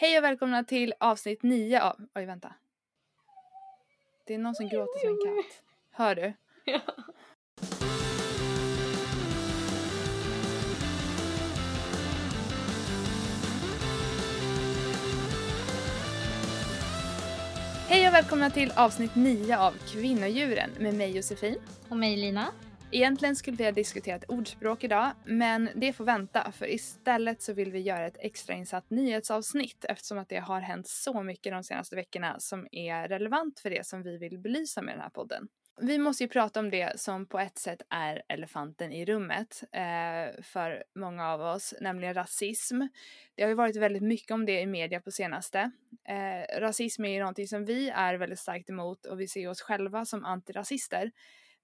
Hej och välkomna till avsnitt 9 av... Oj, vänta. Det är någon som gråter som en katt. Hör du? Ja. Hej och välkomna till avsnitt 9 av Kvinnodjuren med mig Josefin. Och mig Lina. Egentligen skulle vi ha diskuterat ordspråk idag, men det får vänta för istället så vill vi göra ett extrainsatt nyhetsavsnitt eftersom att det har hänt så mycket de senaste veckorna som är relevant för det som vi vill belysa med den här podden. Vi måste ju prata om det som på ett sätt är elefanten i rummet eh, för många av oss, nämligen rasism. Det har ju varit väldigt mycket om det i media på senaste. Eh, rasism är ju någonting som vi är väldigt starkt emot och vi ser oss själva som antirasister.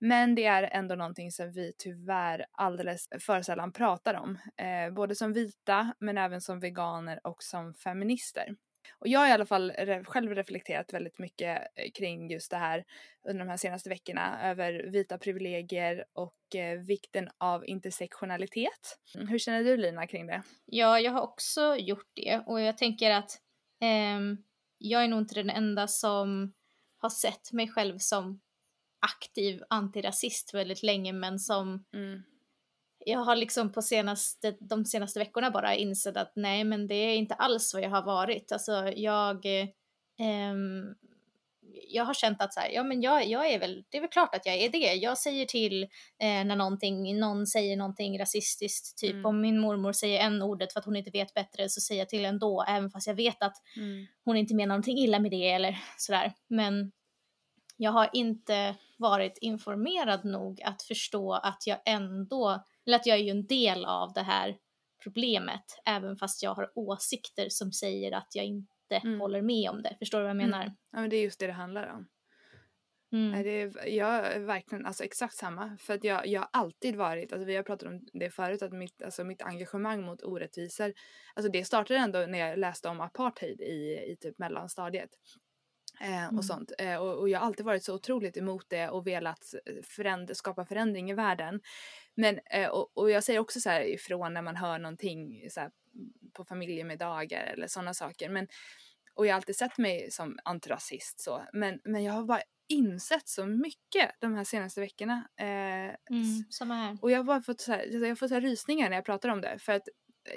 Men det är ändå någonting som vi tyvärr alldeles för sällan pratar om. Eh, både som vita men även som veganer och som feminister. Och jag har i alla fall re själv reflekterat väldigt mycket eh, kring just det här under de här senaste veckorna över vita privilegier och eh, vikten av intersektionalitet. Hur känner du Lina kring det? Ja, jag har också gjort det och jag tänker att eh, jag är nog inte den enda som har sett mig själv som aktiv antirasist väldigt länge men som mm. jag har liksom på senaste, de senaste veckorna bara insett att nej men det är inte alls vad jag har varit. Alltså jag, eh, jag har känt att så här, ja men jag, jag är väl, det är väl klart att jag är det. Jag säger till eh, när någonting, någon säger någonting rasistiskt, typ mm. om min mormor säger en ordet för att hon inte vet bättre så säger jag till ändå, även fast jag vet att mm. hon inte menar någonting illa med det eller sådär. Men jag har inte varit informerad nog att förstå att jag ändå, eller att jag är ju en del av det här problemet, även fast jag har åsikter som säger att jag inte mm. håller med om det. Förstår du vad jag menar? Mm. Ja men det är just det det handlar om. Mm. Det är, jag är verkligen alltså exakt samma. För att jag, jag har alltid varit, alltså vi har pratat om det förut, att mitt, alltså mitt engagemang mot orättvisor, alltså det startade ändå när jag läste om apartheid i, i typ mellanstadiet. Eh, och Mm. sånt. Eh, och, och jag har alltid varit så otroligt emot det och velat föränd- skapa förändring i världen. Men, eh, och, och jag säger också så ifrån när man hör någonting så på familjemiddagar eller sådana saker. Men, och jag har alltid sett mig som antirasist så. Men, men jag har bara insett så mycket de här senaste veckorna. Eh, Mm, samma här. och jag har bara fått, så här, jag fått så rysningar när jag pratar om det. För att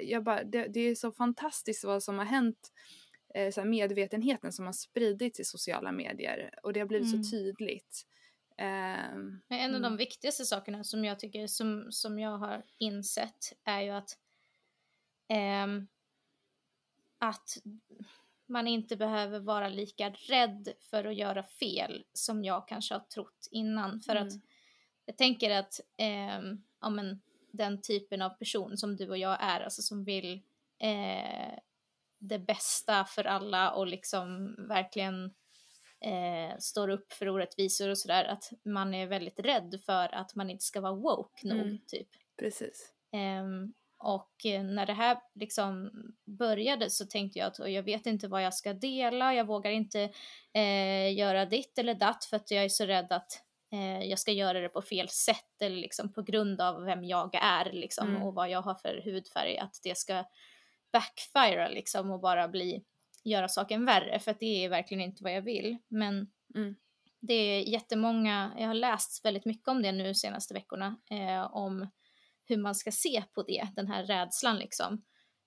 jag bara, det, det är så fantastiskt vad som har hänt eh, så medvetenheten som har spridits i sociala medier och det har blivit Mm. så tydligt. Ehm, Men en av de mm. viktigaste sakerna som jag tycker som, som jag har insett är ju att ehm, att man inte behöver vara lika rädd för att göra fel som jag kanske har trott innan. För att Mm. jag tänker att ehm, ja, men, den typen av person som du och jag är, alltså som vill eh, det bästa för alla och liksom verkligen eh, står upp för orättvisor och sådär, att man är väldigt rädd för att man inte ska vara woke nog, Mm. typ. Precis. Ehm, och eh, när det här liksom började så tänkte jag att och jag vet inte vad jag ska dela, jag vågar inte eh, göra ditt eller datt för att jag är så rädd att eh, jag ska göra det på fel sätt eller liksom på grund av vem jag är liksom Mm. och vad jag har för hudfärg, att det ska backfire liksom och bara bli, göra saken värre för att det är verkligen inte vad jag vill. Men Mm. det är jättemånga, jag har läst väldigt mycket om det nu senaste veckorna, eh, om hur man ska se på det, den här rädslan liksom.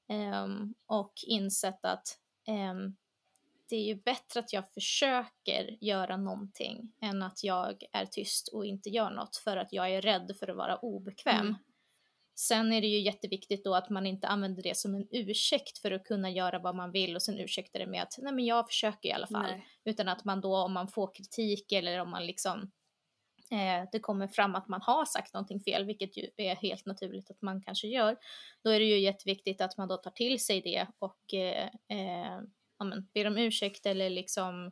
Ehm, och insett att ehm, det är ju bättre att jag försöker göra någonting än att jag är tyst och inte gör något för att jag är rädd för att vara obekväm. Mm. Sen är det ju jätteviktigt då att man inte använder det som en ursäkt för att kunna göra vad man vill och sen ursäktar det med att nej men jag försöker i alla fall. Nej. Utan att man då om man får kritik eller om man liksom eh, det kommer fram att man har sagt någonting fel, vilket ju är helt naturligt att man kanske gör, då är det ju jätteviktigt att man då tar till sig det och eh, eh, ja, men, ber om ursäkt eller liksom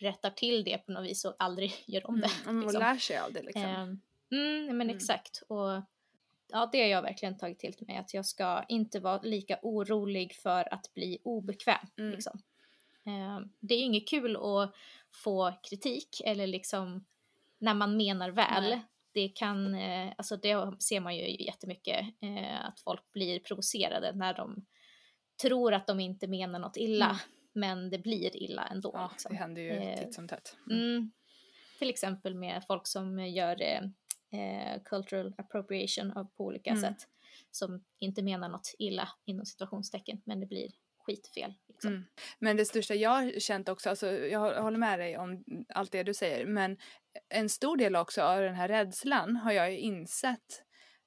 rättar till det på något vis och aldrig gör om det. Mm. Och liksom. lär sig av det liksom. Ehm, mm, men Mm. exakt. Och ja, det har jag verkligen tagit till mig, att jag ska inte vara lika orolig för att bli obekväm. Mm. Liksom. Ehm, det är inget kul att få kritik eller liksom när man menar väl. Nej. Det kan, eh, alltså det ser man ju jättemycket, eh, att folk blir provocerade när de tror att de inte menar något illa, Mm. men det blir illa ändå. Ja, liksom. det händer ju Eh, titt som tätt. Mm. Mm. Till exempel med folk som gör eh, cultural appropriation av, på olika Mm. sätt. Som inte menar något illa inom situationstecken, men det blir skitfel. Liksom. Mm. Men det största jag har känt också, alltså, jag hå- håller med dig om allt det du säger, men en stor del också av den här rädslan har jag ju insett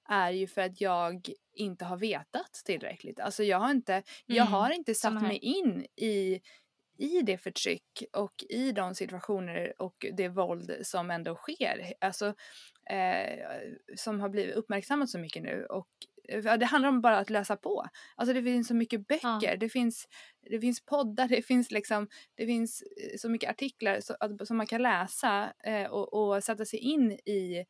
är ju för att jag inte har vetat tillräckligt. Alltså jag har inte, jag Mm, har inte satt mig in i, i det förtryck och i de situationer och det våld som ändå sker. Alltså eh, som har blivit uppmärksammat så mycket nu och ja, det handlar om bara att läsa på. Alltså det finns så mycket böcker, det, finns, det finns poddar, det finns liksom, det finns eh, så mycket artiklar så, att, som man kan läsa eh, och, och sätta sig in i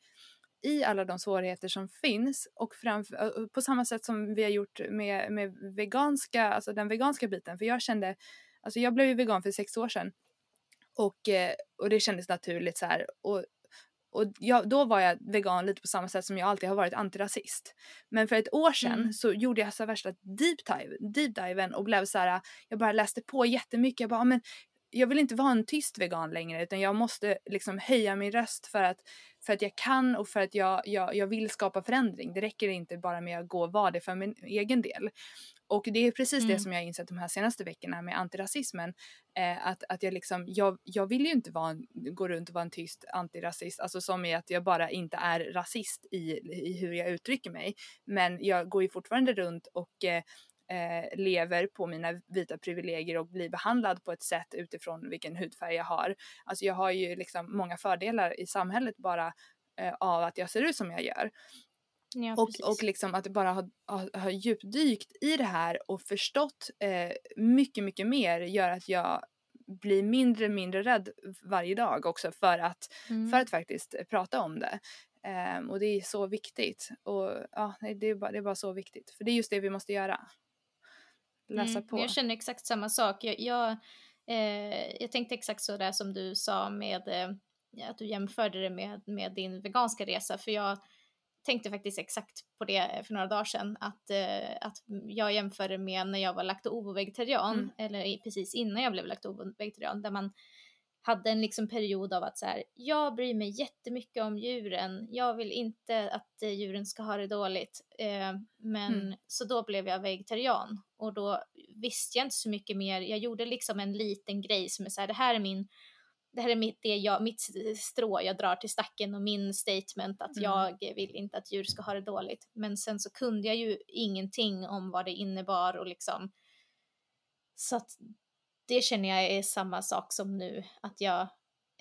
i alla de svårigheter som finns och framför, på samma sätt som vi har gjort med, med veganska, alltså den veganska biten. För jag kände, alltså jag blev ju vegan för sex år sedan och, eh, och det kändes naturligt så här. Och, och jag, då var jag vegan lite på samma sätt som jag alltid har varit antirasist. Men för ett år sedan Mm. så gjorde jag så värsta deep dive, deep diven och blev så här, jag bara läste på jättemycket. Jag bara, "Ah, men jag vill inte vara en tyst vegan längre utan jag måste liksom höja min röst för att, för att jag kan och för att jag, jag, jag vill skapa förändring. Det räcker inte bara med att gå och vara det för min egen del. Och det är precis det Mm. som jag har insett de här senaste veckorna med antirasismen. Eh, att, att jag liksom, jag, jag vill ju inte vara en, gå runt och vara en tyst antirasist, alltså som är att jag bara inte är rasist i, i hur jag uttrycker mig. Men jag går ju fortfarande runt och eh, eh, lever på mina vita privilegier och blir behandlad på ett sätt utifrån vilken hudfärg jag har. Alltså jag har ju liksom många fördelar i samhället bara eh, av att jag ser ut som jag gör. Ja, Och, precis. och liksom att bara ha, ha, ha djupdykt i det här och förstått eh, mycket, mycket mer gör att jag blir mindre, mindre rädd varje dag också för att, Mm. för att faktiskt prata om det. Ehm, och det är så viktigt. Och ja, det är, bara, det är bara så viktigt. För det är just det vi måste göra. Läsa Mm, på. Jag känner exakt samma sak. Jag, jag, eh, jag tänkte exakt så där som du sa med eh, att du jämförde det med, med din veganska resa. För jag tänkte faktiskt exakt på det för några dagar sedan. Att, eh, att jag jämförde med när jag var lakto-ovo-vegetarian. Mm. Eller precis innan jag blev lakto-ovo-vegetarian. Där man hade en liksom period av att så här, jag bryr mig jättemycket om djuren. Jag vill inte att eh, djuren ska ha det dåligt. Eh, men Mm. så då blev jag vegetarian och då visste jag inte så mycket mer. Jag gjorde liksom en liten grej som är så här, det här är min det här är mitt, det jag, mitt strå jag drar till stacken och min statement att Mm. jag vill inte att djur ska ha det dåligt. Men sen så kunde jag ju ingenting om vad det innebar och liksom så att det känner jag är samma sak som nu, att jag,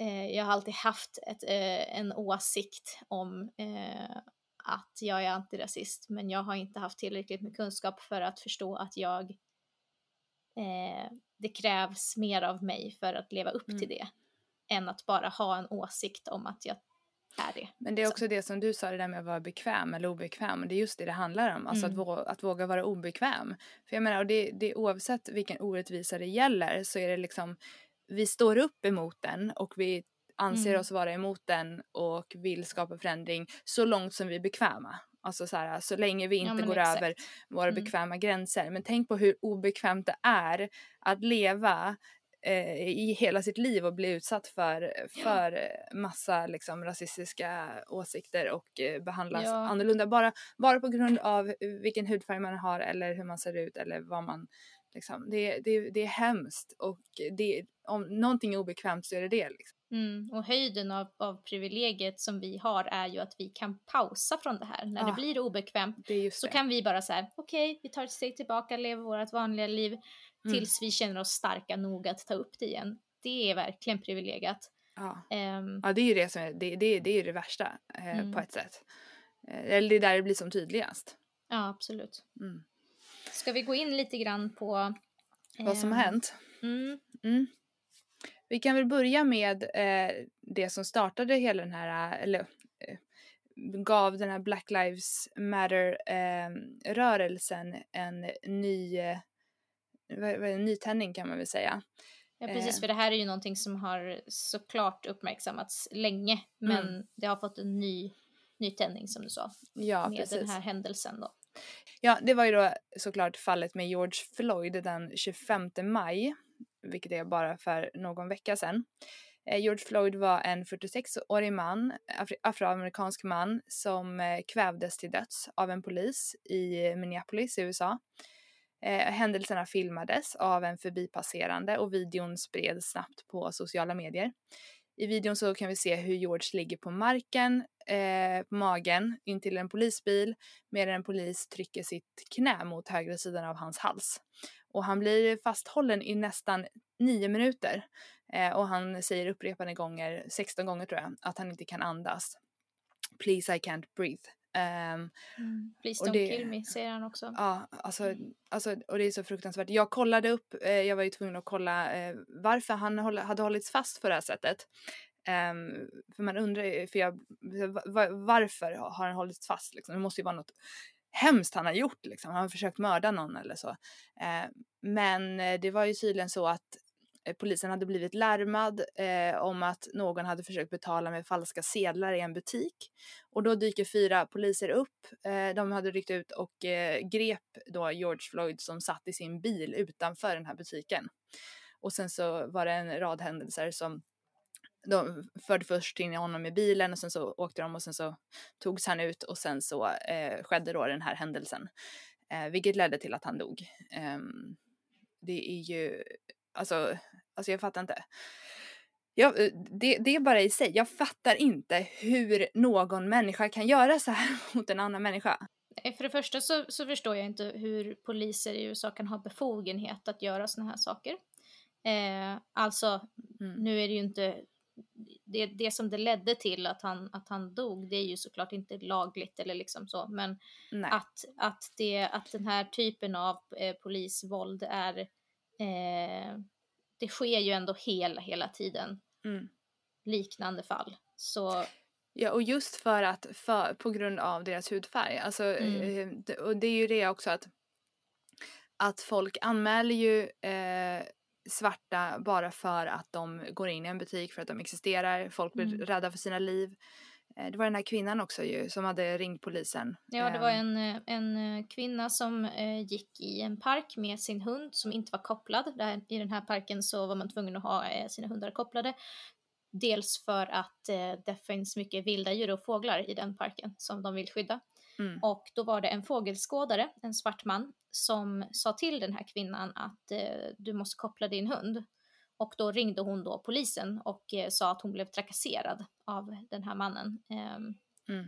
eh, jag har alltid haft ett, eh, en åsikt om eh, att jag är antirasist, men jag har inte haft tillräckligt med kunskap för att förstå att jag eh, det krävs mer av mig för att leva upp Mm. till det, än att bara ha en åsikt om att jag är det. Men det är också det som du sa, det där med att vara bekväm eller obekväm. Det är just det det handlar om, alltså Mm. att, våga, att våga vara obekväm. För jag menar, och det, det, oavsett vilken orättvisa det gäller så är det liksom, vi står upp emot den och vi anser Mm. oss vara emot den och vill skapa förändring så långt som vi är bekväma. Alltså så, här, så länge vi Ja, inte men går exakt. över våra Mm. bekväma gränser. Men tänk på hur obekvämt det är att leva i hela sitt liv och bli utsatt för, för eh, massa liksom, rasistiska åsikter och eh, behandlas Ja. annorlunda bara, bara på grund av vilken hudfärg man har eller hur man ser ut eller vad man liksom, det, det, det är hemskt och det, om någonting är obekvämt så är det det. Liksom. Mm, och höjden av, av privilegiet som vi har är ju att vi kan pausa från det här. När Ah. det blir obekvämt Det så det. kan vi bara säga okej, vi tar ett steg tillbaka, lever vårt vanliga liv Mm. tills vi känner oss starka nog att ta upp det igen. Det är verkligen privilegiet. ja. Ehm, ja, det är ju det som är det, det, det, är det värsta eh, Mm. på ett sätt. Eh, eller det är där det blir som tydligast. ja, absolut. Mm. Ska vi gå in lite grann på Vad som har ehm, hänt. Mm, Mm. Vi kan väl börja med eh, det som startade hela den här, eh, eller eh, gav den här Black Lives Matter-rörelsen en ny, eh, vad- vad nytändning kan man väl säga. ja, precis, Eh. för det här är ju någonting som har såklart uppmärksammats länge, men Mm. det har fått en ny nytändning som du sa, Ja, med precis. den här händelsen då. Ja, det var ju då såklart fallet med George Floyd den 25 maj, vilket är bara för någon vecka sedan. Eh, George Floyd var en 46-årig man, afroamerikansk man, som eh, kvävdes till döds av en polis i Minneapolis i USA. Eh, händelserna filmades av en förbipasserande och videon spreds snabbt på sociala medier. I videon så kan vi se hur George ligger på marken, eh, på magen, intill en polisbil medan en polis trycker sitt knä mot högra sidan av hans hals. Och han blir fasthållen i nästan nio minuter eh, och han säger upprepade gånger, 16 gånger tror jag, att han inte kan andas. Please I can't breathe. Um, mm. Please don't det, kill me säger han också. Ja, alltså, mm. alltså, och det är så fruktansvärt. Jag kollade upp, eh, jag var ju tvungen att kolla eh, varför han håll, hade hållits fast på det här sättet. Um, för man undrar ju, för jag, varför har han hållits fast liksom? Det måste ju vara något hemskt han har gjort liksom. Han har försökt mörda någon eller så. Men eh, det var ju tydligen så att Eh, polisen hade blivit larmad eh, om att någon hade försökt betala med falska sedlar i en butik. Och då dyker fyra poliser upp. Eh, de hade ryckt ut och eh, grep då George Floyd som satt i sin bil utanför den här butiken. Och sen så var det en rad händelser som de förde först in honom i bilen och sen så åkte de och sen så togs han ut och sen så eh, skedde då den här händelsen. Eh, vilket ledde till att han dog. Ehm, det är ju Alltså, alltså jag fattar inte. Jag, eh, det, det är bara i sig, jag fattar inte hur någon människa kan göra så här mot en annan människa. För det första så, så förstår jag inte hur poliser i USA kan ha befogenhet att göra såna här saker. Eh, alltså, mm. nu är det ju inte det, det som det ledde till att han, att han dog, det är ju såklart inte lagligt eller liksom så, men att, att, det, att den här typen av eh, polisvåld är eh, det sker ju ändå hela, hela tiden mm. liknande fall. Så Ja, och just för att, för, på grund av deras hudfärg. Alltså, mm. eh, och det är ju det också att, att folk anmäler ju eh, svarta bara för att de går in i en butik, för att de existerar. Folk blir mm. rädda för sina liv. Eh, det var den här kvinnan också ju som hade ringt polisen. Ja, det var ehm. en, en eh, kvinna som eh, gick i en park med sin hund som inte var kopplad. Där, I den här parken så var man tvungen att ha sina hundar kopplade. Dels för att det finns mycket vilda djur och fåglar i den parken som de vill skydda. Mm. Och då var det en fågelskådare, en svart man, som sa till den här kvinnan att du måste koppla din hund. Och då ringde hon då polisen och eh, sa att hon blev trakasserad av den här mannen. Um, mm.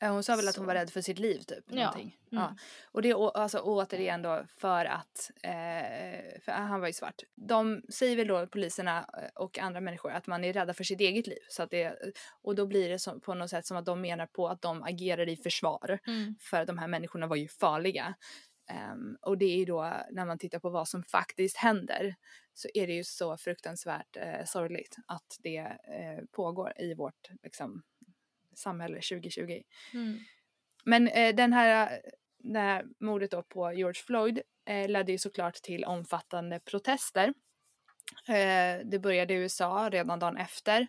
Hon sa väl så. att hon var rädd för sitt liv typ? Ja. Mm. ja. Och det är alltså återigen då för att, eh, för han var ju svart. De säger väl då poliserna eh, och andra människor att man är rädda för sitt eget liv. Så att det, och då blir det som, på något sätt som att de menar på att de agerar i försvar. Mm. För de här människorna var ju farliga. Um, och det är ju då när man tittar på vad som faktiskt händer så är det ju så fruktansvärt eh, sorgligt att det eh, pågår i vårt liksom, samhälle 2020. Mm. Men eh, den här, det här mordet då på George Floyd eh, ledde ju såklart till omfattande protester. Eh, det började i USA redan dagen efter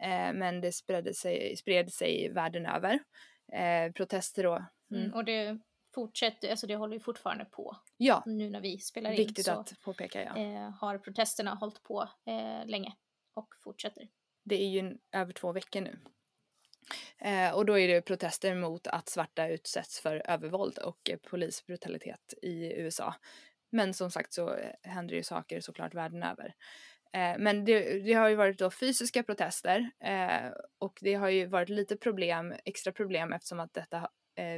eh, men det spred sig, spred sig världen över. protester då. Mm. Mm, och det fortsätter, alltså det håller ju fortfarande på. Ja. Nu när vi spelar in Viktigt att påpeka, ja. eh, har protesterna hållit på eh, länge och fortsätter. Det är ju över två veckor nu. Eh, och då är det protester mot att svarta utsätts för övervåld och polisbrutalitet i USA. Men som sagt så eh, händer ju saker såklart världen över. Eh, men det, det, har ju varit då fysiska protester eh, och det har ju varit lite problem, extra problem eftersom att detta eh,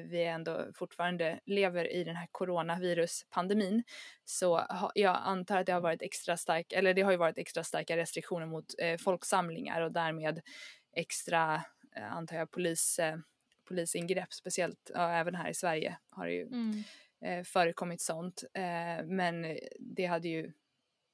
vi ändå fortfarande lever i den här coronaviruspandemin så jag antar att det har varit extra stark, eller det har ju varit extra starka restriktioner mot eh, folksamlingar och därmed extra, eh, antar jag, polis, eh, polisingrepp, speciellt ja, även här i Sverige har det ju mm. eh, förekommit sånt. Eh, men det hade ju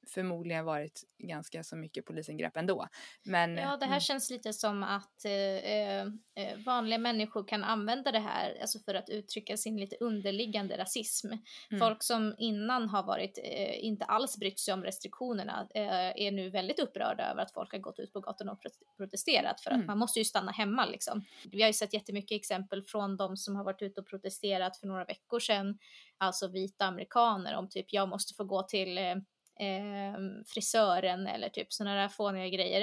förmodligen varit ganska så mycket polisingrepp ändå. Men, ja, det här mm. känns lite som att eh, eh, eh, vanliga människor kan använda det här alltså för att uttrycka sin lite underliggande rasism. Mm. Folk som innan har varit, eh, inte alls brytt sig om restriktionerna eh, är nu väldigt upprörda över att folk har gått ut på gatorna och protesterat för att mm. man måste ju stanna hemma liksom. Vi har ju sett jättemycket exempel från de som har varit ute och protesterat för några veckor sedan, alltså vita amerikaner om typ jag måste få gå till eh, frisören eller typ sådana där fåniga grejer.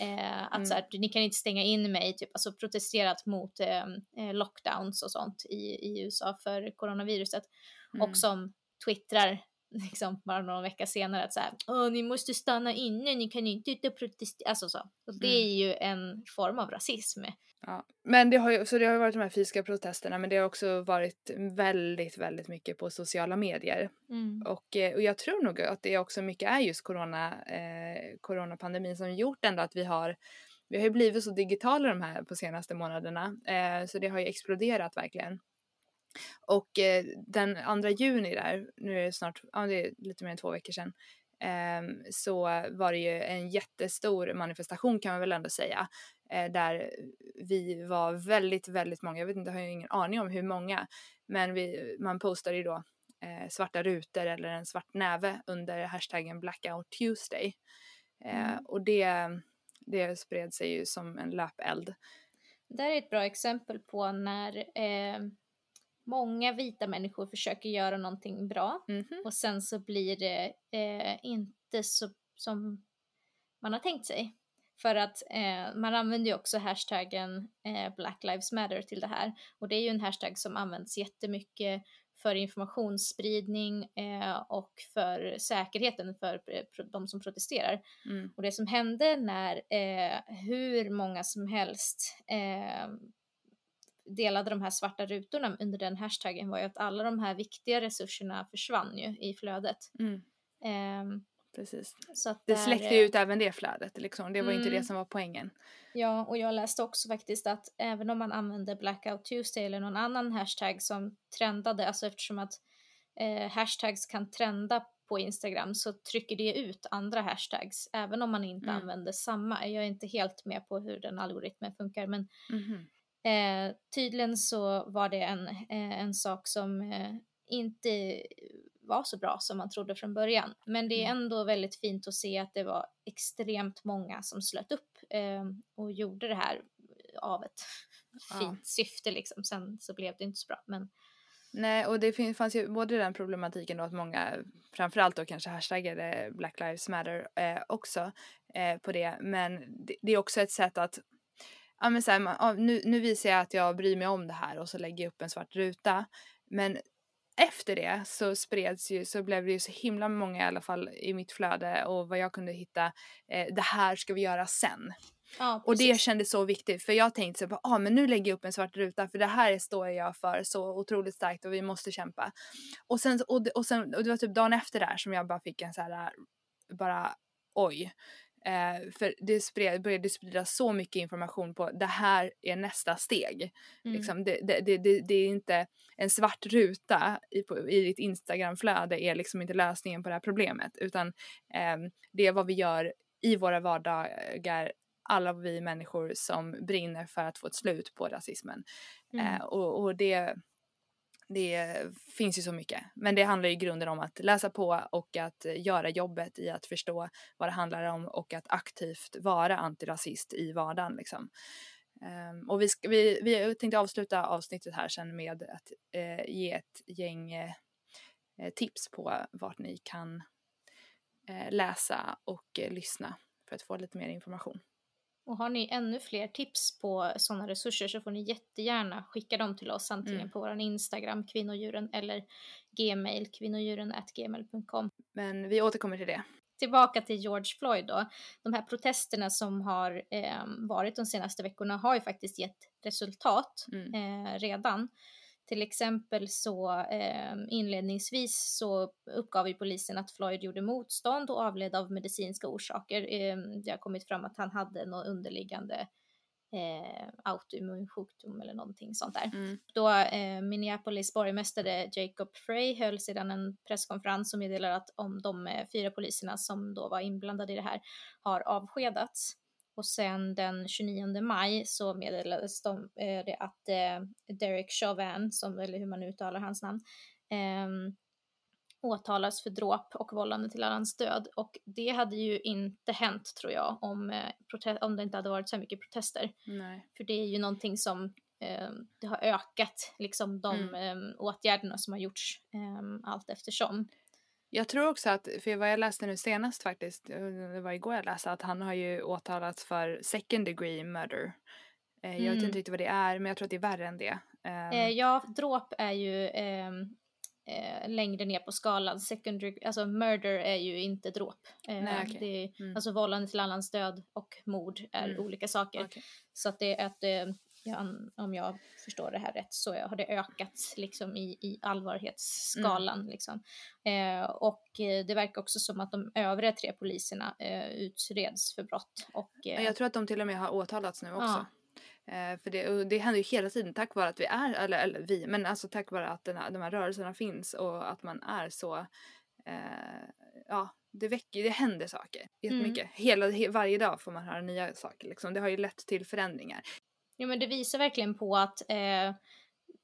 Eh, att mm. så här, ni kan inte stänga in mig, typ, alltså protesterat mot eh, eh lockdowns och sånt i, i USA för coronaviruset. Mm. Och som twittrar liksom bara någon vecka senare att så här, Åh, ni måste stanna inne, ni kan inte ut och protestera, alltså så. Och det mm. är ju en form av rasism. Ja. Men det har ju, så det har ju varit de här fysiska protesterna men det har också varit väldigt, väldigt mycket på sociala medier. Mm. Och, eh, och jag tror nog att det också mycket är just corona, eh, coronapandemin som gjort ändå att vi har vi har ju blivit så digitala de här på senaste månaderna eh, så det har ju exploderat verkligen. Och eh, den andra juni där, nu är det snart, ja det är lite mer än två veckor sedan, eh, så var det ju en jättestor manifestation kan man väl ändå säga. Eh, där vi var väldigt, väldigt många, jag vet inte, jag har ju ingen aning om hur många, men vi, man postade ju då eh, svarta rutor eller en svart näve under hashtaggen Blackout Tuesday. Eh, mm. Och det, det spred sig ju som en löpeld. Det här är ett bra exempel på när eh, många vita människor försöker göra någonting bra mm -hmm. och sen så blir det eh, inte så som man har tänkt sig. För att eh, man använder ju också hashtaggen eh, Black Lives Matter till det här och det är ju en hashtag som används jättemycket för informationsspridning eh, och för säkerheten för eh, de som protesterar. Mm. Och det som hände när eh, hur många som helst delade de här svarta rutorna under den hashtaggen var ju att alla de här viktiga resurserna försvann ju i flödet. Mm. Um, Precis. Så att det där, släckte ju ut även det flödet liksom. Det var mm, inte det som var poängen. Ja, och jag läste också faktiskt att även om man använde Blackout Tuesday eller någon annan hashtag som trendade, alltså eftersom att eh, hashtags kan trenda på Instagram så trycker det ut andra hashtags även om man inte mm. använder samma. Jag är inte helt med på hur den algoritmen funkar men mm. Eh, tydligen så var det en, eh, en sak som eh, inte var så bra som man trodde från början. Men det är mm. ändå väldigt fint att se att det var extremt många som slöt upp eh, och gjorde det här av ett fint ja. syfte liksom. Sen så blev det inte så bra. Men... Nej, och det fanns ju både den problematiken då att många, framförallt då kanske hashtaggade Black Lives Matter eh, också eh, på det. Men det, det, är också ett sätt att ja, men så här, nu, nu visar jag att jag bryr mig om det här och så lägger jag upp en svart ruta. Men efter det så spreds ju, så blev det ju så himla många i alla fall i mitt flöde och vad jag kunde hitta, eh, det här ska vi göra sen. Ja, och det kändes så viktigt för jag tänkte så ja ah, men nu lägger jag upp en svart ruta för det här står jag för så otroligt starkt och vi måste kämpa. Och sen, och, och sen, och det var typ dagen efter där som jag bara fick en så här, bara oj. Eh, för det spred, började spridas så mycket information på det här är nästa steg. Mm. Liksom, det, det, det, det, är inte en svart ruta i, på, i ditt Instagramflöde är liksom inte lösningen på det här problemet utan eh, det är vad vi gör i våra vardagar alla vi människor som brinner för att få ett slut på rasismen. Mm. Eh, och, och det det finns ju så mycket. Men det handlar i grunden om att läsa på och att göra jobbet i att förstå vad det handlar om och att aktivt vara antirasist i vardagen. Liksom. Um, och vi, ska, vi, vi tänkte avsluta avsnittet här sen med att eh, ge ett gäng eh, tips på vart ni kan eh, läsa och eh, lyssna för att få lite mer information. Och har ni ännu fler tips på sådana resurser så får ni jättegärna skicka dem till oss antingen mm. på vår Instagram kvinnodjuren eller gmail kvinnodjuren.gmail.com. Men vi återkommer till det. Tillbaka till George Floyd då. De här protesterna som har eh, varit de senaste veckorna har ju faktiskt gett resultat mm. eh, redan. Till exempel så eh, inledningsvis så uppgav ju polisen att Floyd gjorde motstånd och avled av medicinska orsaker. Eh, det har kommit fram att han hade något underliggande eh, autoimmun sjukdom eller någonting sånt där. Mm. Då eh, Minneapolis borgmästare Jacob Frey höll sedan en presskonferens och meddelade att om de eh, fyra poliserna som då var inblandade i det här har avskedats. Och sen den 29 maj så meddelades de, eh, det att eh, Derek Chauvin, som, eller hur man uttalar hans namn, eh, åtalas för dråp och vållande till annans död. Och det hade ju inte hänt tror jag om, eh, om det inte hade varit så mycket protester. Nej. För det är ju någonting som eh, det har ökat, liksom de Mm. eh, åtgärderna som har gjorts eh, allt eftersom. Jag tror också att, för vad jag läste nu senast faktiskt, eh, det var igår jag läste, att han har ju åtalats för second degree murder. Eh, Jag vet Mm. inte riktigt vad det är, men jag tror att det är värre än det. Eh, ja, dråp är ju ehm, eh, längre ner på skalan. Secondary, alltså murder är ju inte dråp. Eh, Nej, okej. det är, Mm. Alltså vållande till annans död och mord är Mm. olika saker. okej. Så att det är att, eh, ja, om jag förstår det här rätt så har det ökat liksom i, i allvarlighetsskalan. Mm. Liksom. Eh, och eh, det verkar också som att de övriga tre poliserna eh, utreds för brott. Och, eh, Jag tror att de till och med har åtalats nu också. Ja. Eh, för det, det händer ju hela tiden tack vare att vi är, eller, eller vi, men alltså tack vare att den här, de här rörelserna finns och att man är så, eh, ja, det väcker, det händer saker jättemycket. Hela, he, varje dag får man höra nya saker liksom. Det har ju lett till förändringar. Ja men det visar verkligen på att eh,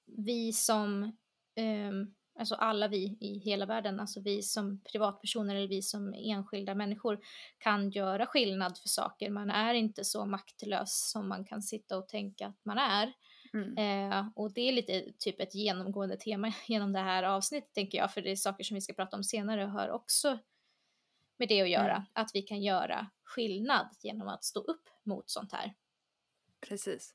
vi som, ehm, alltså alla vi i hela världen, alltså vi som privatpersoner eller vi som enskilda människor kan göra skillnad för saker. Man är inte så maktlös som man kan sitta och tänka att man är. Mm. Eh, och det är lite typ ett genomgående tema genom det här avsnittet tänker jag, för det är saker som vi ska prata om senare och hör också med det att göra, Mm. att vi kan göra skillnad genom att stå upp mot sånt här. Precis.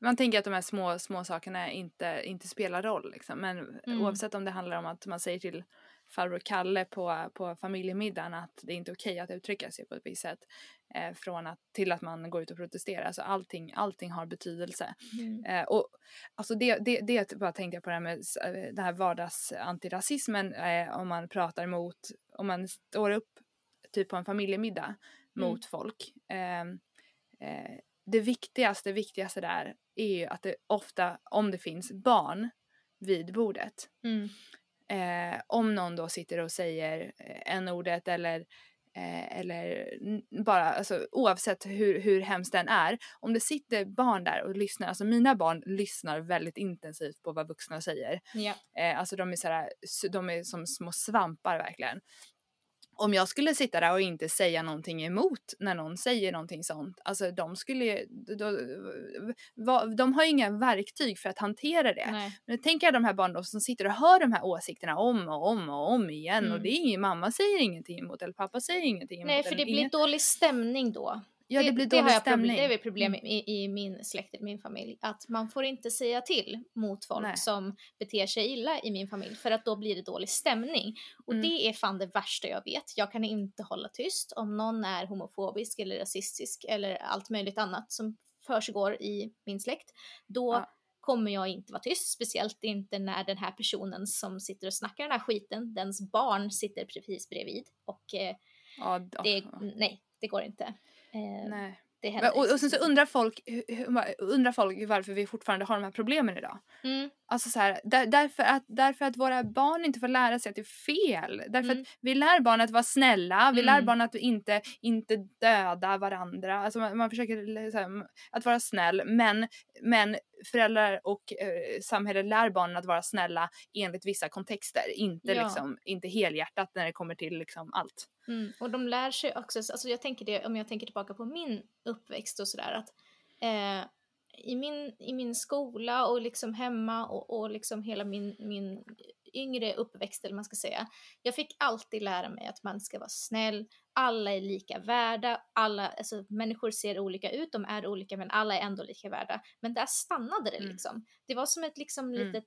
Man tänker att de här små, små sakerna inte, inte spelar roll liksom. Men Mm. oavsett om det handlar om att man säger till farbror Kalle på, på familjemiddagen att det är inte okej att uttrycka sig på ett visst sätt. Eh, från att, till att man går ut och protesterar. Alltså allting, allting har betydelse. Eh, och alltså det, det, det bara tänkte jag på det här med eh, det här vardagsantirasismen. Eh, om man pratar emot, om man står upp typ på en familjemiddag mot folk. Eh, eh, det viktigaste, viktigaste där är ju att det ofta, om det finns barn vid bordet. Mm. Eh, om någon då sitter och säger eh, n-ordet eller eh, eller bara, alltså, oavsett hur, hur hemskt den är. Om det sitter barn där och lyssnar, alltså mina barn lyssnar väldigt intensivt på vad vuxna säger. Ja. Eh, alltså de är, sådär, de är som små svampar verkligen. Om jag skulle sitta där och inte säga någonting emot när någon säger någonting sånt, alltså de skulle ju- då, va- de har ju inga verktyg för att hantera det. Nej. Men tänk er de här barnen som sitter och hör de här åsikterna om och om och om igen och Mm. det är ingen, mamma säger ingenting emot eller pappa säger ingenting emot. Nej, för det blir ingen- dålig stämning då. Ja, det blir dålig problem- stämning. Det är problem Mm. i, i min släkt, i min familj. Att man får inte säga till mot folk Nej. som beter sig illa i min familj. För att då blir det dålig stämning. Och Mm. det är fan det värsta jag vet. Jag kan inte hålla tyst om någon är homofobisk eller rasistisk eller allt möjligt annat som försiggår i min släkt. Då Ja. kommer jag inte vara tyst. Speciellt inte när den här personen som sitter och snackar den här skiten, dens barn sitter precis bredvid. Och eh, Ja, det, nej, det går inte. Eh, Nej. det händer och, och sen så undrar folk, undrar folk varför vi fortfarande har de här problemen idag. Mm, Alltså så här, där, därför, att, därför att våra barn inte får lära sig att det är fel. Därför Mm. att vi lär barn att vara snälla, vi lär Mm. barn att inte, inte döda varandra. Alltså man, man försöker här, att vara snäll men, men föräldrar och eh, samhället lär barnen att vara snälla enligt vissa kontexter. Inte, Ja. liksom, inte helhjärtat när det kommer till liksom allt. mm. Och de lär sig också, alltså jag tänker det om jag tänker tillbaka på min uppväxt och sådär att eh, i, min, i min skola och liksom hemma och, och liksom hela min, min yngre uppväxt eller man ska säga. Jag fick alltid lära mig att man ska vara snäll, alla är lika värda, alla, alltså människor ser olika ut, de är olika men alla är ändå lika värda. Men där stannade det Mm. liksom. Det var som ett liksom Mm. litet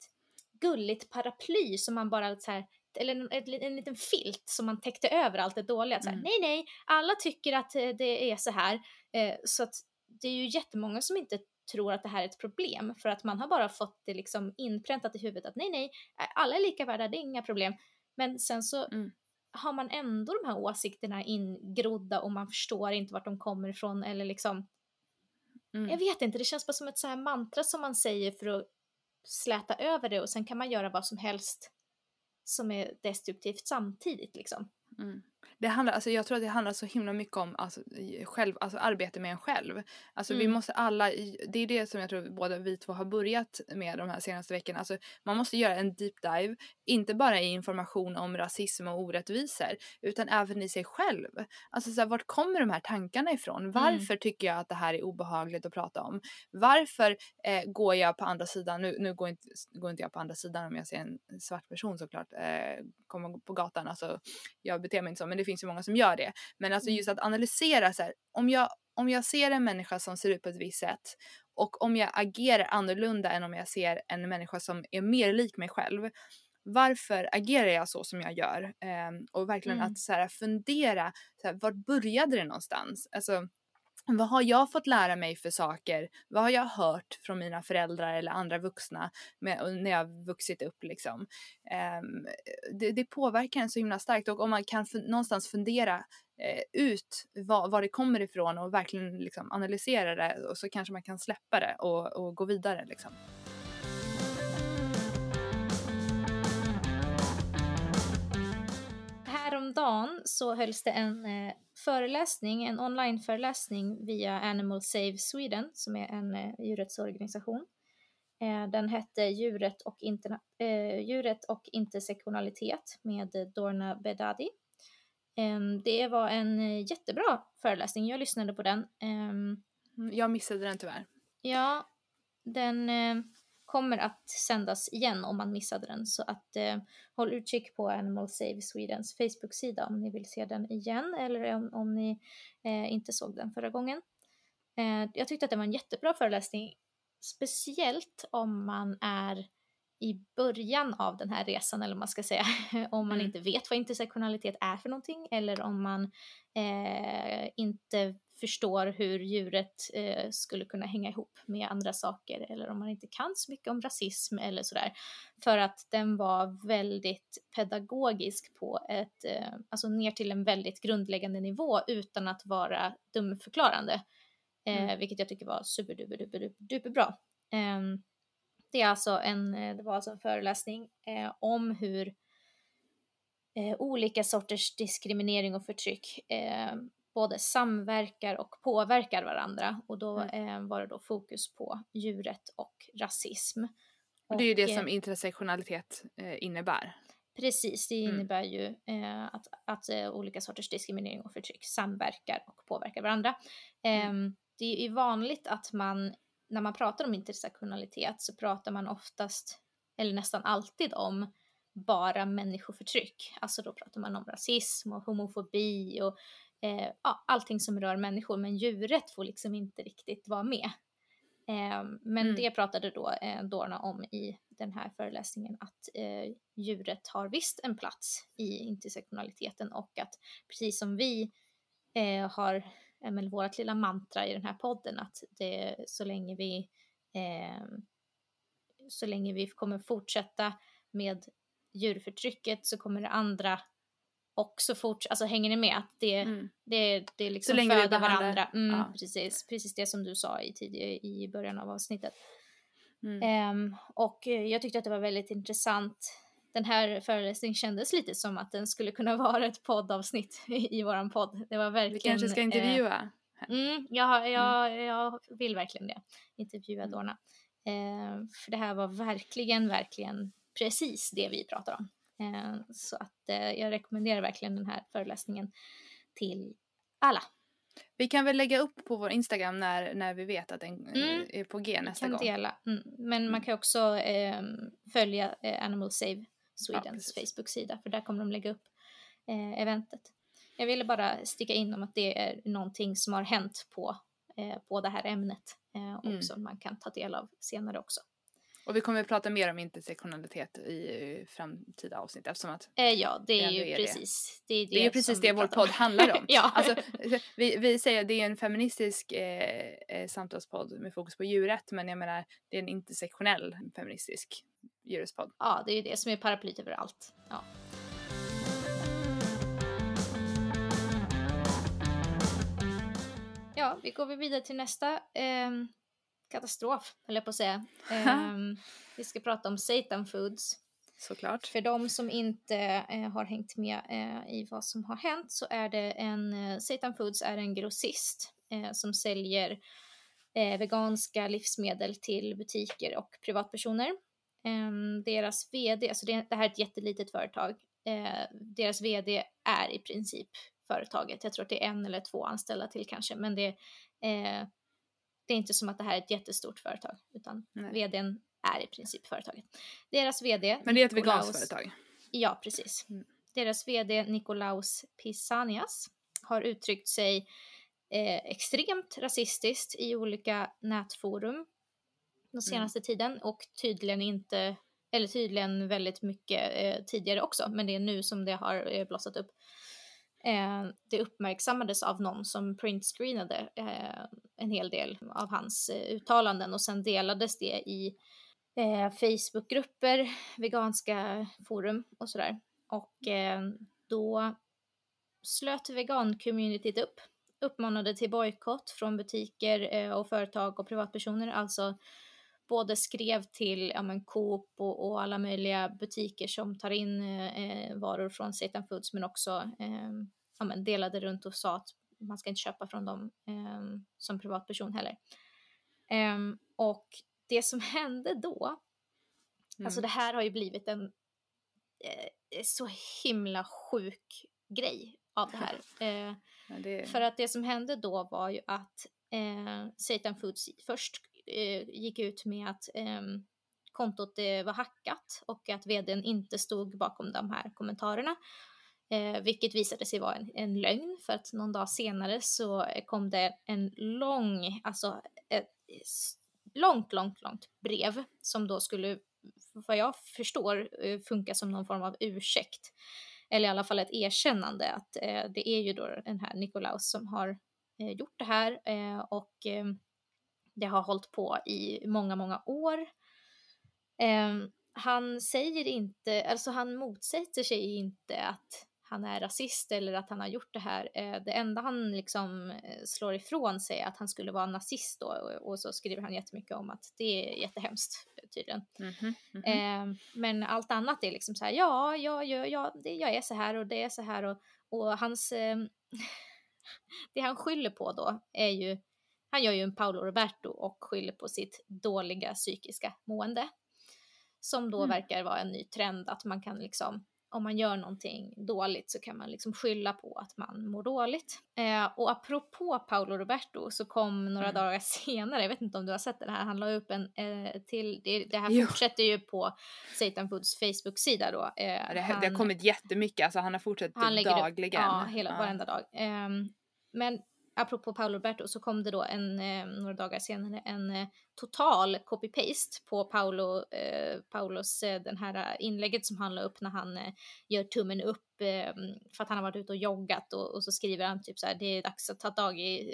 gulligt paraply som man bara så här, eller en, liten filt som man täckte över allt det dåliga. Så här, Mm. Nej, nej, alla tycker att eh, det är så här. Eh, så att det är ju jättemånga som inte tror att det här är ett problem för att man har bara fått det liksom inpräntat i huvudet att nej, nej, alla är lika värda, det är inga problem. Men sen så Mm. har man ändå de här åsikterna ingrodda och man förstår inte vart de kommer ifrån eller liksom mm. jag vet inte, det känns bara som ett så här mantra som man säger för att släta över det och sen kan man göra vad som helst som är destruktivt samtidigt liksom. Mm. Det handlar, alltså jag tror att det handlar så himla mycket om alltså, själv, alltså arbete med en själv. Alltså mm. vi måste alla, det är det som jag tror båda vi två har börjat med de här senaste veckorna. Alltså man måste göra en deep dive, inte bara i information om rasism och orättvisor, utan även i sig själv. Alltså så här, vart kommer de här tankarna ifrån? Mm. Varför mm. tycker jag att det här är obehagligt att prata om? Varför eh, går jag på andra sidan, nu, nu går, inte, går inte jag på andra sidan om jag ser en svart person såklart eh, komma på gatan, alltså jag beter mig inte så men det finns ju många som gör det. Men alltså just mm. att analysera så här, om jag, om jag ser en människa som ser ut på ett visst sätt och om jag agerar annorlunda än om jag ser en människa som är mer lik mig själv. Varför agerar jag så som jag gör? Um, och verkligen mm. att så här, fundera, så här, var började det någonstans? Alltså, vad har jag fått lära mig för saker? Vad har jag hört från mina föräldrar eller andra vuxna med, när jag vuxit upp liksom? Um, det, det, påverkar en så himla starkt och om man kan någonstans fundera uh, ut var, var, det kommer ifrån och verkligen liksom analysera det och så kanske man kan släppa det och, och gå vidare liksom. Häromdagen så hölls det en eh, föreläsning, en onlineföreläsning via Animal Save Sweden som är en eh, djurrättsorganisation. Eh, den hette Djuret och, interna- eh, Djuret och intersektionalitet med Dorna Bedadi. Eh, det var en eh, jättebra föreläsning, jag lyssnade på den. Ehm, jag missade den tyvärr. Ja, den kommer att sändas igen om man missade den. Så att eh, håll utkik på Animal Save Swedens Facebook-sida om ni vill se den igen eller om, om ni eh, inte såg den förra gången. Eh, jag tyckte att det var en jättebra föreläsning, speciellt om man är i början av den här resan eller vad man ska säga, om man mm. inte vet vad intersektionalitet är för någonting eller om man eh, inte förstår hur djuret eh, skulle kunna hänga ihop med andra saker eller om man inte kan så mycket om rasism eller sådär. För att den var väldigt pedagogisk på ett, eh, alltså ner till en väldigt grundläggande nivå utan att vara dumförklarande. Eh, mm. Vilket jag tycker var superduper duper, duper, duper bra. Ehm, det, är alltså en, eh, det var alltså en föreläsning eh, om hur eh, olika sorters diskriminering och förtryck eh, både samverkar och påverkar varandra och då mm. eh, var det då fokus på djuret och rasism. Och det är ju det som intersektionalitet eh, innebär. Precis, det mm. innebär mm. ju eh, att, att eh, olika sorters diskriminering och förtryck samverkar och påverkar varandra. Mm. Ehm, det är vanligt att man, när man pratar om intersektionalitet så pratar man oftast, eller nästan alltid om bara människoförtryck. Alltså då pratar man om rasism och homofobi och eh, ja, allting som rör människor men djuret får liksom inte riktigt vara med. Eh, men mm. det pratade då eh, Dorna om i den här föreläsningen att eh, djuret har visst en plats i intersektionaliteten och att precis som vi eh, har eh, vårt lilla mantra i den här podden att det, så länge vi eh, så länge vi kommer fortsätta med djurförtrycket så kommer det andra och så fort, alltså hänger ni med? Att det, mm. det, det liksom så föder varandra. Mm, ja. precis, precis det som du sa i, tidigare, i början av avsnittet. Mm. Um, och jag tyckte att det var väldigt intressant. Den här föreläsningen kändes lite som att den skulle kunna vara ett poddavsnitt i, i våran podd. Det var verkligen... Vi kanske ska intervjua? Eh, mm, jag, jag, mm. jag vill verkligen det. Intervjua mm. Dorna. Uh, för det här var verkligen, verkligen precis det vi pratar om. Eh, så att eh, jag rekommenderar verkligen den här föreläsningen till alla. Vi kan väl lägga upp på vår Instagram när, när vi vet att den eh, mm. är på G nästa kan gång. Dela. Mm. Men mm. man kan också eh, följa eh, Animal Save Swedens ja, Facebook-sida för där kommer de lägga upp eh, eventet. Jag ville bara sticka in om att det är någonting som har hänt på, eh, på det här ämnet och mm. som man kan ta del av senare också. Och vi kommer att prata mer om intersektionalitet i framtida avsnitt eftersom att eh, Ja, det är ju är precis det. Det är, det, det är precis det vår podd handlar om. ja. alltså, vi, vi säger att det är en feministisk eh, eh, samtalspodd med fokus på djurrätt men jag menar det är en intersektionell feministisk djurrättspodd. Ja, det är ju det som är paraplyt över allt. Ja. ja, vi går vidare till nästa eh, katastrof, höll jag på att säga. Eh, vi ska prata om Satan Foods. Såklart. För de som inte eh, har hängt med eh, i vad som har hänt så är det en, eh, Satan Foods är en grossist eh, som säljer eh, veganska livsmedel till butiker och privatpersoner. Ehm, deras vd, alltså det, det, här är ett jättelitet företag, eh, deras vd är i princip företaget. Jag tror att det är en eller två anställda till kanske, men det, det är inte som att det här är ett jättestort företag, utan Nej. vdn är i princip företaget. Deras vd... Men det är ett veganskt företag? Ja, precis. Mm. Deras vd Nikolaus Pisanias har uttryckt sig eh, extremt rasistiskt i olika nätforum den mm. senaste mm. tiden och tydligen inte, eller tydligen väldigt mycket eh, tidigare också, men det är nu som det har eh, blossat upp. Eh, det uppmärksammades av någon som printscreenade eh, en hel del av hans eh, uttalanden och sen delades det i eh, Facebookgrupper, veganska forum och sådär. Och eh, då slöt vegan-communityt upp, uppmanade till bojkott från butiker eh, och företag och privatpersoner, alltså både skrev till ja, men Coop och, och alla möjliga butiker som tar in eh, varor från Satan Foods men också eh, ja, men delade runt och sa att man ska inte köpa från dem eh, som privatperson heller. Ehm, och det som hände då, alltså mm. alltså det här har ju blivit en eh, så himla sjuk grej av det här. Eh, ja, det... För att det som hände då var ju att eh, Satan Foods först eh, Eh, gick ut med att ehm, kontot eh, var hackat och att vdn inte stod bakom de här kommentarerna. Eh, vilket visade sig vara en, en lögn för att någon dag senare så eh, kom det en lång, alltså ett långt, långt, långt brev som då skulle, vad jag förstår, eh, funka som någon form av ursäkt. Eller i alla fall ett erkännande att eh, det är ju då den här Nikolaus som har eh, gjort det här eh, och eh, det har hållit på i många, många år. Eh, han säger inte, alltså han motsätter sig inte att han är rasist eller att han har gjort det här. Eh, det enda han liksom eh, slår ifrån sig är att han skulle vara nazist då och så skriver han jättemycket om att det är jättehemskt tydligen. Mm -hmm, mm -hmm. Men allt annat är liksom så här, ja, ja, ja, ja det, jag är så här och det är så här och, och hans, det han skyller på då är ju, han gör ju en Paolo Roberto och skyller på sitt dåliga psykiska mående. Som då mm. verkar vara en ny trend att man kan liksom om man gör någonting dåligt så kan man liksom skylla på att man mår dåligt. Eh, och apropå Paolo Roberto så kom några mm. dagar senare, jag vet inte om du har sett det här, han la upp en eh, till, det, det här jo. fortsätter ju på Satan Foods Facebook-sida då. Eh, det, han, det har kommit jättemycket, alltså han har fortsatt han dagligen. ja, hela, ja. varenda dag. Ehm, men apropå Paolo Roberto så kom det då en, eh, några dagar senare en eh, total copy-paste på Paolo, eh, Paulos eh, den här inlägget som han la upp när han eh, gör tummen upp eh, för att han har varit ute och joggat och, och, så skriver han typ så här det är dags att ta tag i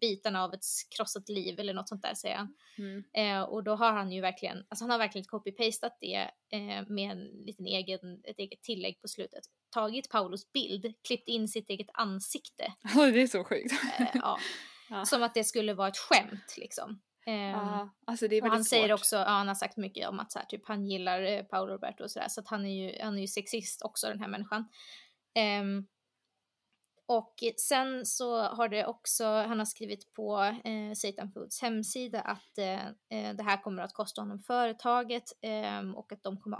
bitarna av ett krossat liv eller något sånt där säger han. Mm. och då har han ju verkligen, alltså han har verkligen copy-pastat det med en liten egen, ett eget tillägg på slutet tagit Paulos bild, klippt in sitt eget ansikte. det är så sjukt. Eh, ja. ja. Som att det skulle vara ett skämt liksom. Ja, alltså det är och han svårt. säger också, ja, han har sagt mycket om att så här, typ, han gillar eh, Paolo Roberto och sådär så att han är ju, han är ju sexist också den här människan. Um, och sen så har det också, han har skrivit på eh, Satan Foods hemsida att eh, eh det här kommer att kosta honom företaget eh, och att de kommer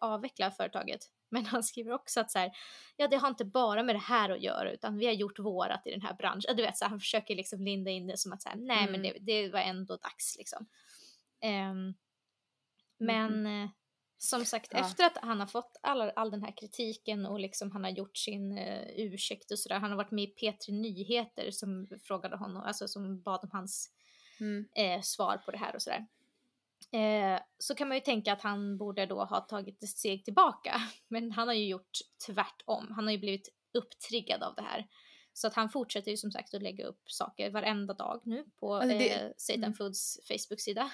avveckla företaget. Men han skriver också att så här, ja det har inte bara med det här att göra utan vi har gjort vårat i den här branschen. Du vet, så här, han försöker liksom linda in det som att så här, nej mm. men det, det, var ändå dags liksom. Um, men mm. som sagt, ja. efter att han har fått all, all den här kritiken och liksom han har gjort sin uh, ursäkt och sådär, han har varit med i P3 Nyheter som frågade honom, alltså som bad om hans mm. eh, svar på det här och sådär. Eh, så kan man ju tänka att han borde då ha tagit ett steg tillbaka. Men han har ju gjort tvärtom. Han har ju blivit upptriggad av det här. Så att han fortsätter ju som sagt att lägga upp saker varenda dag nu på alltså det, eh, Satan mm. Foods Facebook-sida.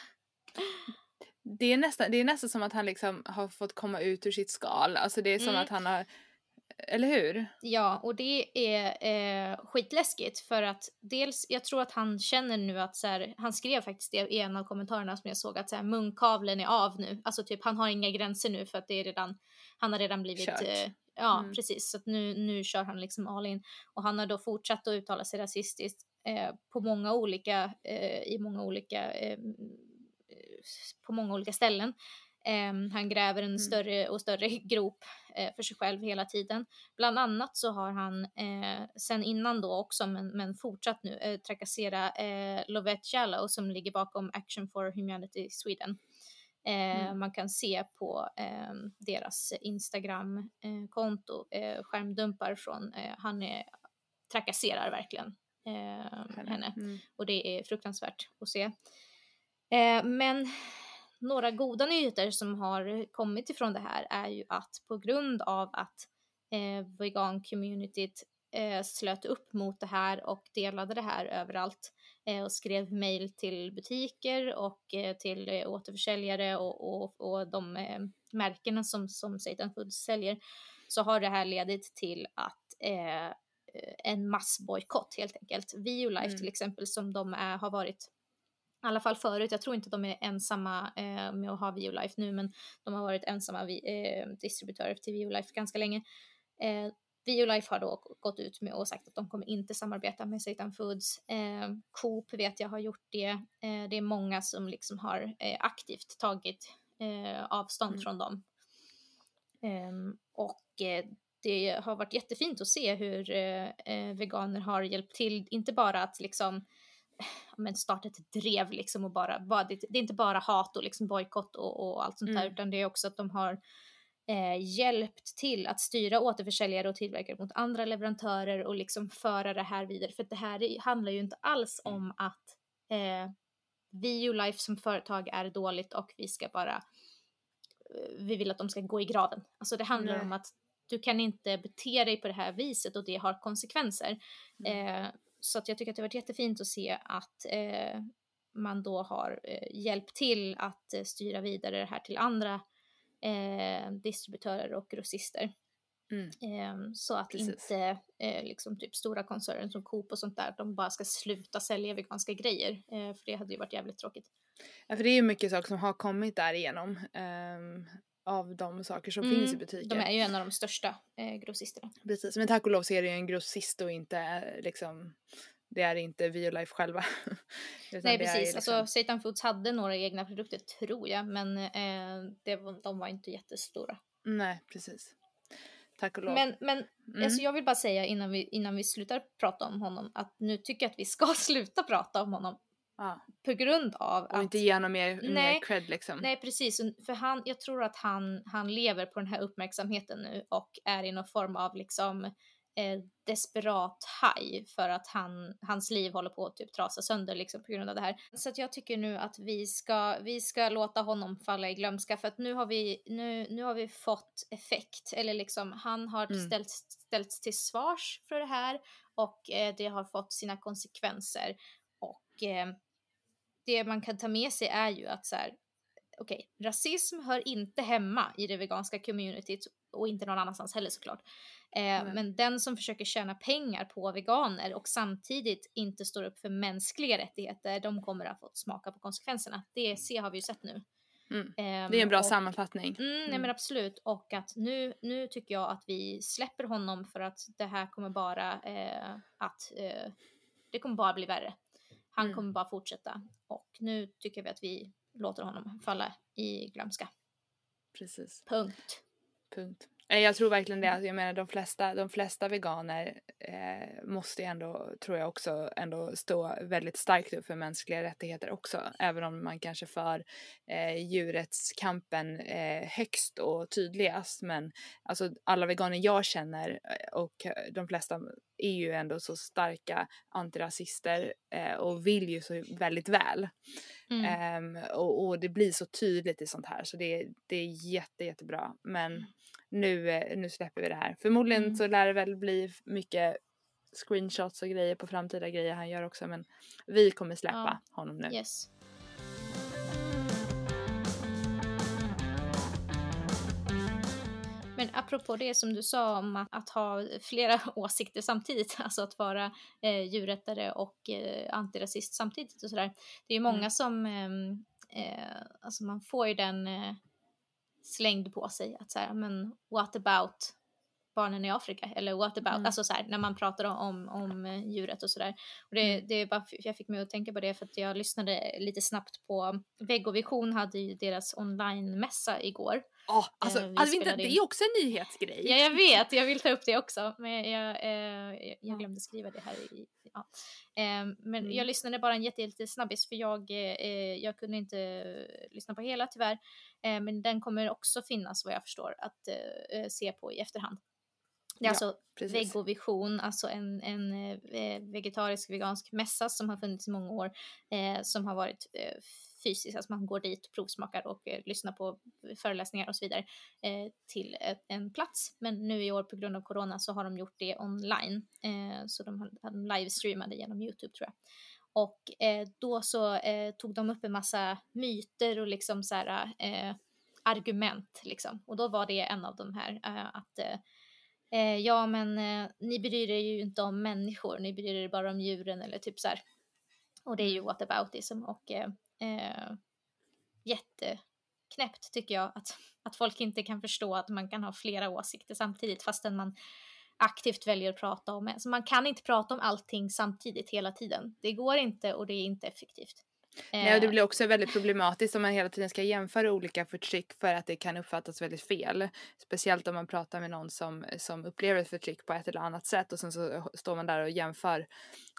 Det är, nästan, det är nästan som att han liksom har fått komma ut ur sitt skal. Alltså det är som mm. att han har eller hur? Ja, och det är eh, skitläskigt för att dels, jag tror att han känner nu att så här, han skrev faktiskt det i en av kommentarerna som jag såg att så här, munkavlen är av nu, alltså typ han har inga gränser nu för att det är redan, han har redan blivit, eh, ja mm. precis, så att nu, nu kör han liksom all in och han har då fortsatt att uttala sig rasistiskt eh, på många olika, eh, i många olika, eh, på många olika ställen. Um, han gräver en mm. större och större grop uh, för sig själv hela tiden. Bland annat så har han uh, sen innan då också, men, men fortsatt nu, uh, trakassera Lovette Jallow som ligger bakom Action for Humanity Sweden. Mm. Man kan se på ehm, deras Instagram-konto skärmdumpar från, han är, trakasserar verkligen henne. Mm. Och det är fruktansvärt att se. men några goda nyheter som har kommit ifrån det här är ju att på grund av att eh, vegan-communityt eh, slöt upp mot det här och delade det här överallt eh, och skrev mail till butiker och eh, till eh, återförsäljare och, och, och de eh, märkena som, som Satan Foods säljer så har det här ledit till att eh, en massbojkott helt enkelt. Violife mm. till exempel som de är, har varit i alla fall förut, jag tror inte de är ensamma eh, med att ha Violife nu, men de har varit ensamma vi, eh, distributörer till Violife ganska länge. Eh, Violife har då gått ut med och sagt att de kommer inte samarbeta med Satan Foods. Eh, Coop vet jag har gjort det. Eh, det är många som liksom har eh, aktivt tagit eh, avstånd mm. från dem. Ehm, och eh, det har varit jättefint att se hur veganer har hjälpt till, inte bara att liksom men starta ett drev liksom och bara, bara det, det, är inte bara hat och liksom bojkott och, och allt sånt mm. där utan det är också att de har eh, hjälpt till att styra återförsäljare och tillverkare mot andra leverantörer och liksom föra det här vidare för det här handlar ju inte alls om att eh, Violife som företag är dåligt och vi ska bara eh, vi vill att de ska gå i graven. Alltså det handlar Nej. om att du kan inte bete dig på det här viset och det har konsekvenser. Mm. Eh, så att jag tycker att det har varit jättefint att se att eh, man då har eh, hjälpt till att eh, styra vidare det här till andra eh, distributörer och grossister. Mm. Ehm, så att Precis. inte eh, liksom typ stora koncerner som Coop och sånt där, de bara ska sluta sälja veganska grejer. Eh, för det hade ju varit jävligt tråkigt. Ja, för det är ju mycket saker som har kommit därigenom. Um, av de saker som mm, finns i butiken. De är ju en av de största eh, grossisterna. Precis, men tack och lov så är det ju en grossist och inte eh, liksom det är inte Violife själva. Nej precis, liksom... alltså Satan Foods hade några egna produkter tror jag men eh, det, de var inte jättestora. Nej precis. Tack och lov. Men, men mm. alltså jag vill bara säga innan vi, innan vi slutar prata om honom att nu tycker jag att vi ska sluta prata om honom Ah. På grund av och att... inte ge honom mer, nej, mer cred liksom. Nej precis, för han, jag tror att han, han lever på den här uppmärksamheten nu och är i någon form av liksom eh, desperat haj för att han, hans liv håller på att typ trasa sönder liksom på grund av det här. Så att jag tycker nu att vi ska, vi ska låta honom falla i glömska för att nu har vi, nu, nu har vi fått effekt eller liksom han har mm. ställts, ställts till svars för det här och eh, det har fått sina konsekvenser och eh, det man kan ta med sig är ju att så här, okej, okay, rasism hör inte hemma i det veganska communityt och inte någon annanstans heller såklart. Eh, mm. Men den som försöker tjäna pengar på veganer och samtidigt inte står upp för mänskliga rättigheter, de kommer att få smaka på konsekvenserna. Det ser, har vi ju sett nu. Mm. Eh, det är en bra och, sammanfattning. Mm, nej men mm. absolut, och att nu, nu tycker jag att vi släpper honom för att det här kommer bara eh, att eh, det kommer bara bli värre. Han mm. kommer bara fortsätta och nu tycker vi att vi låter honom falla i glömska. Precis. Punkt. Punkt. Jag tror verkligen det. Jag menar de flesta, de flesta veganer eh, måste ju ändå, tror jag också, ändå stå väldigt starkt upp för mänskliga rättigheter också. Även om man kanske för eh, djurrättskampen eh, högst och tydligast. Men alltså alla veganer jag känner eh, och de flesta är ju ändå så starka antirasister eh, och vill ju så väldigt väl. Mm. Um, och, och, det blir så tydligt i sånt här så det, det är jätte, jättebra. Men mm nu, eh, nu släpper vi det här. Förmodligen mm. så lär det väl bli mycket screenshots och grejer på framtida grejer han gör också men vi kommer släppa ja. honom nu. Yes. Men apropå det som du sa om att, att ha flera åsikter samtidigt, alltså att vara eh, djurrättare och eh, antirasist samtidigt och sådär. Det är ju många mm. som, ehm, eh, alltså man får ju den eh, slängd på sig att säga, men what about barnen i Afrika eller what about, mm. alltså så här, när man pratar om, om eh, djuret och sådär. Och det, mm. det är bara, jag fick mig att tänka på det för att jag lyssnade lite snabbt på Vegovision hade ju deras online-mässa igår. Oh, alltså, eh, alltså inte, det är också en nyhetsgrej. Ja, jag vet, jag vill ta upp det också, men jag, eh, jag glömde skriva det här i, ja. Eh, men mm. jag lyssnade bara en jätte, jätte snabbis för jag, eh, jag kunde inte lyssna på hela tyvärr. Eh, men den kommer också finnas vad jag förstår att eh, se på i efterhand. Det är ja, alltså Vegovision, alltså en, en eh, vegetarisk vegansk mässa som har funnits i många år, eh, som har varit eh, fysisk, alltså man går dit, provsmakar och eh, lyssnar på föreläsningar och så vidare eh, till ett, en plats. Men nu i år på grund av corona så har de gjort det online, eh, så de, de livestreamade genom Youtube tror jag. Och då så tog de upp en massa myter och liksom så här, argument liksom. Och då var det en av de här att eh, ja men eh, ni bryr er ju inte om människor, ni bryr er bara om djuren eller typ så här. Och det är ju mm. whataboutism och eh, eh, jätteknäppt tycker jag att, att folk inte kan förstå att man kan ha flera åsikter samtidigt fastän man aktivt väljer att prata om. Alltså man kan inte prata om allting samtidigt hela tiden. Det går inte och det är inte effektivt. Nej, och det eh. blir också väldigt problematiskt om man hela tiden ska jämföra olika förtryck för att det kan uppfattas väldigt fel. Speciellt om man pratar med någon som, som upplever ett förtryck på ett eller annat sätt och sen så står man där och jämför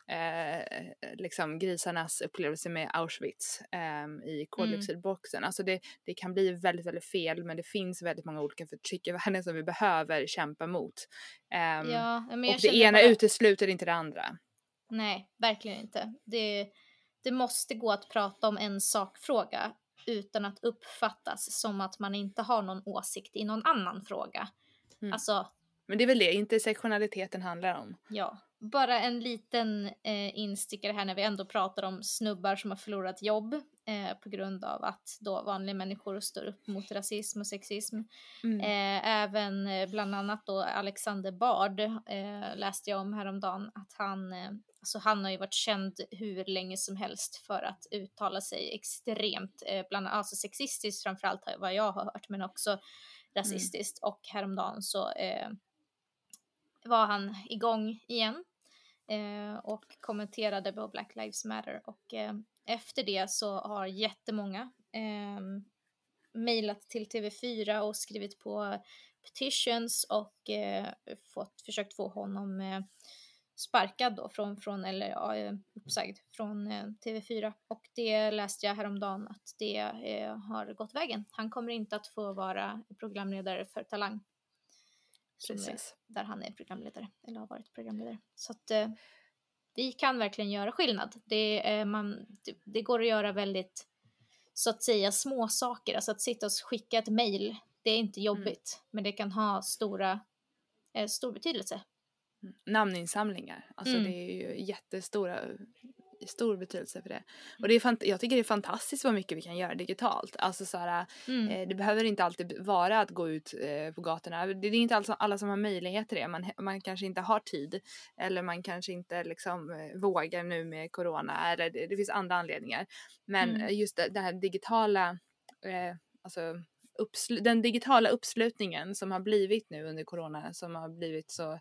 eh, liksom grisarnas upplevelse med Auschwitz eh, i koldioxidboxen. Mm. Alltså det, det kan bli väldigt, väldigt fel men det finns väldigt många olika förtryck i världen som vi behöver kämpa mot. Eh, ja, och det ena bara... utesluter inte det andra. Nej, verkligen inte. Det det måste gå att prata om en sakfråga utan att uppfattas som att man inte har någon åsikt i någon annan fråga. Mm. Alltså, Men det är väl det intersektionaliteten handlar om? Ja. Bara en liten eh, instickare här när vi ändå pratar om snubbar som har förlorat jobb eh, på grund av att då vanliga människor står upp mot rasism och sexism. Mm. Eh, även eh, bland annat då Alexander Bard eh, läste jag om häromdagen att han eh, Alltså han har ju varit känd hur länge som helst för att uttala sig extremt, eh, bland annat alltså sexistiskt framförallt vad jag har hört, men också rasistiskt. Mm. Och häromdagen så eh, var han igång igen eh, och kommenterade på Black Lives Matter och eh, efter det så har jättemånga eh, mejlat till TV4 och skrivit på petitions och eh, fått, försökt få honom eh, sparkad då från, från eller ja, eh, uppsagd från eh, TV4 och det läste jag häromdagen att det eh, har gått vägen. Han kommer inte att få vara programledare för Talang. Precis. Är, där han är programledare eller har varit programledare. Så att eh, vi kan verkligen göra skillnad. Det, eh, man, det, det, går att göra väldigt så att säga små saker, alltså att sitta och skicka ett mail. Det är inte mm. jobbigt, mm. men det kan ha stora, eh, stor betydelse namninsamlingar. Alltså mm. det är ju jättestora stor betydelse för det. Och det är fant- jag tycker det är fantastiskt vad mycket vi kan göra digitalt. Alltså så här, mm. eh, det behöver inte alltid vara att gå ut eh, på gatorna. Det är inte alla, alla som har möjlighet till det. Man, man kanske inte har tid eller man kanske inte liksom eh, vågar nu med corona eller det, det finns andra anledningar. Men mm. just det, det, här digitala, eh, alltså den digitala uppslutningen som har blivit nu under corona som har blivit så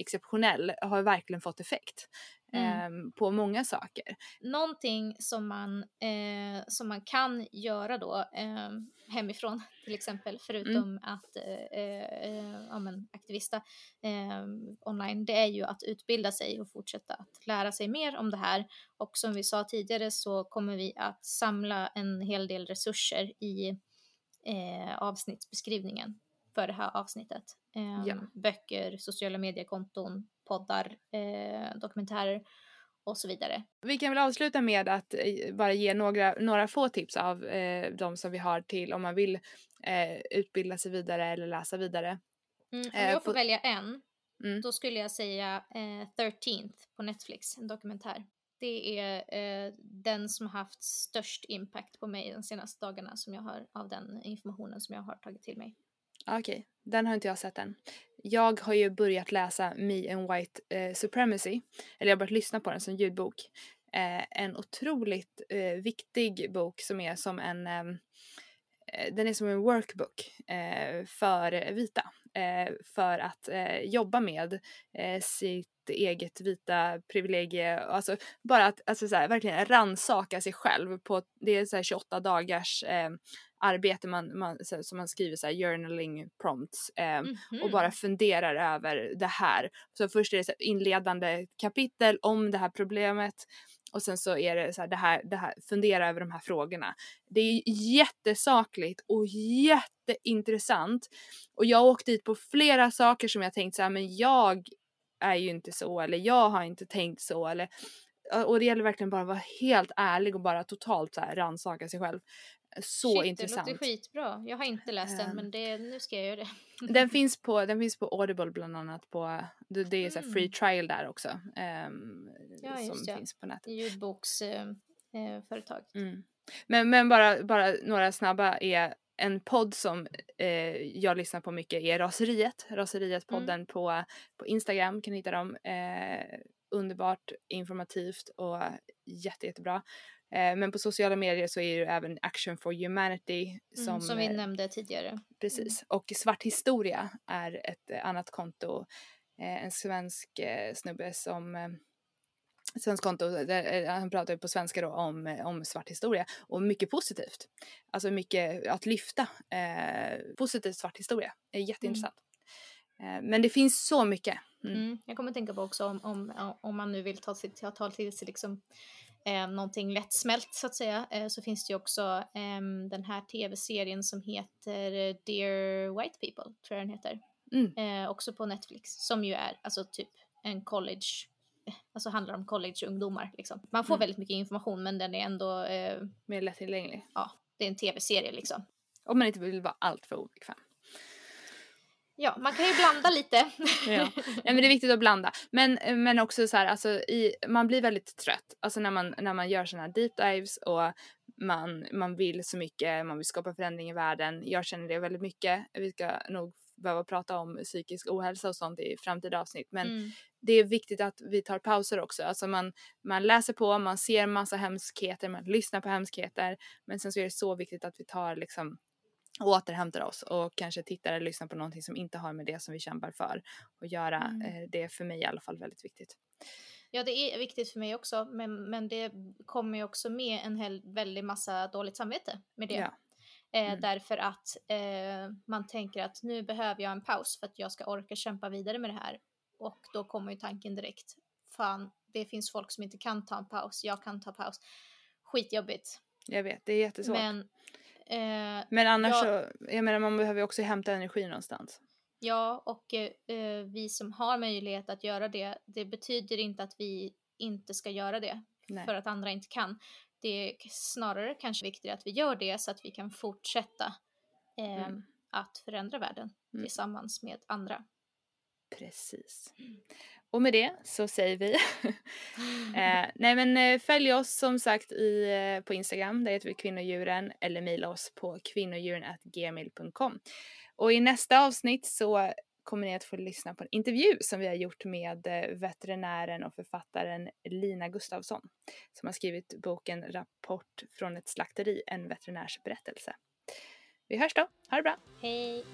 exceptionell har verkligen fått effekt mm. eh, på många saker. Någonting som man, eh, som man kan göra då eh, hemifrån till exempel förutom mm. att eh, eh, ja, men, aktivista ehm, online det är ju att utbilda sig och fortsätta att lära sig mer om det här och som vi sa tidigare så kommer vi att samla en hel del resurser i eh, avsnittsbeskrivningen för det här avsnittet. Eh, ja. Böcker, sociala mediekonton, poddar, eh, dokumentärer och så vidare. Vi kan väl avsluta med att eh, bara ge några, några få tips av eh, de som vi har till om man vill eh, utbilda sig vidare eller läsa vidare. Mm, om jag får välja en, mm. då skulle jag säga eh, 13th på Netflix, en dokumentär. Det är eh, den som har haft störst impact på mig de senaste dagarna som jag har av den informationen som jag har tagit till mig. Ah, okej, okay. den har inte jag sett än. Jag har ju börjat läsa Me and White eh, Supremacy, eller jag har börjat lyssna på den som ljudbok. Eh, en otroligt eh, viktig bok som är som en eh, eh den är som en workbook eh, för vita. Eh, för att eh, jobba med eh, sitt eget vita privilegie. Alltså bara att alltså, så här, verkligen ransaka sig själv på, det är så här 28 dagars eh, arbete man, man, som man skriver så här journaling prompts eh, mm -hmm. och bara mhm. funderar över det här. Så först är det så inledande kapitel om det här problemet och sen så är det så här, det här, det här, fundera över de här frågorna. Det är jättesakligt och jätteintressant. Och jag har åkt dit på flera saker som jag tänkt så här, men jag är ju inte så eller jag har inte tänkt så eller och det gäller verkligen bara att vara helt ärlig och bara totalt så här rannsaka sig själv. Så Shit, intressant. det låter skitbra. Jag har inte läst den um, men det, nu ska jag göra det. den, finns på, den finns på Audible bland annat på, det, det är så mm. free trial där också. Um, ja, som det. finns på nätet. Ljudboksföretag. Uh, mm. Men, men bara, bara några snabba är en podd som eh, jag lyssnar på mycket är Raseriet. Raseriet-podden mm. på, på Instagram kan ni hitta dem. Eh, underbart informativt och jätte, jättebra. Eh, men på sociala medier så är det även Action for Humanity som, mm, som vi eh, nämnde tidigare. Precis. Mm. Och Svart Historia är ett eh, annat konto. En svensk snubbe som Svensk konto, han pratar på svenska då om, om svart historia och mycket positivt. Alltså mycket att lyfta eh, positiv svart historia är jätteintressant. Mm. Eh, men det finns så mycket. Mm. Mm. Jag kommer tänka på också om, om, om man nu vill ta, sitt, ta till sig liksom, eh, någonting lättsmält så att säga eh, så finns det ju också eh, den här tv-serien som heter Dear White People, tror jag den heter. Mm. Eh, också på Netflix som ju är alltså typ en college alltså handlar om collegeungdomar. Liksom. Man får mm. väldigt mycket information men den är ändå... Eh, Mer lättillgänglig. Ja, det är en tv-serie liksom. Om man inte vill vara alltför obekväm. Ja, man kan ju blanda lite. ja. men det är viktigt att blanda. Men, men också så här, alltså i, man blir väldigt trött. Alltså när man, när man gör sådana här deep dives och man, man vill så mycket, man vill skapa förändring i världen. Jag känner det väldigt mycket. Vi ska nog behöva prata om psykisk ohälsa och sånt i framtida avsnitt. Men mm. det är viktigt att vi tar pauser också. Alltså man, man läser på, man ser massa hemskheter, man lyssnar på hemskheter. Men sen så är det så viktigt att vi tar liksom återhämtar oss och kanske tittar eller lyssnar på någonting som inte har med det som vi kämpar för och göra mm. eh, det är för mig i alla fall väldigt viktigt. Ja, det är viktigt för mig också, men, men det kommer ju också med en hel, väldigt massa dåligt samvete med det. Ja. Eh, mm. Därför att eh, man tänker att nu behöver jag en paus för att jag ska orka kämpa vidare med det här. Och då kommer ju tanken direkt, fan, det finns folk som inte kan ta en paus, jag kan ta paus. Skitjobbigt. Jag vet, det är jättesvårt. Men, eh, Men annars jag, så, jag menar man behöver ju också hämta energi någonstans. Ja, och eh, vi som har möjlighet att göra det, det betyder inte att vi inte ska göra det Nej. för att andra inte kan det är snarare kanske viktigare att vi gör det så att vi kan fortsätta eh, mm. att förändra världen mm. tillsammans med andra. Precis. Och med det så säger vi eh, nej men eh, följ oss som sagt i, eh, på Instagram, där heter vi kvinnodjuren eller mejla oss på kvinnodjuren.gmail.com. Och i nästa avsnitt så kommer ni att få lyssna på en intervju som vi har gjort med eh, veterinären och författaren Lina Gustavsson som har skrivit boken Rapport från ett slakteri, en veterinärs berättelse. Vi hörs då, ha det bra! Hej!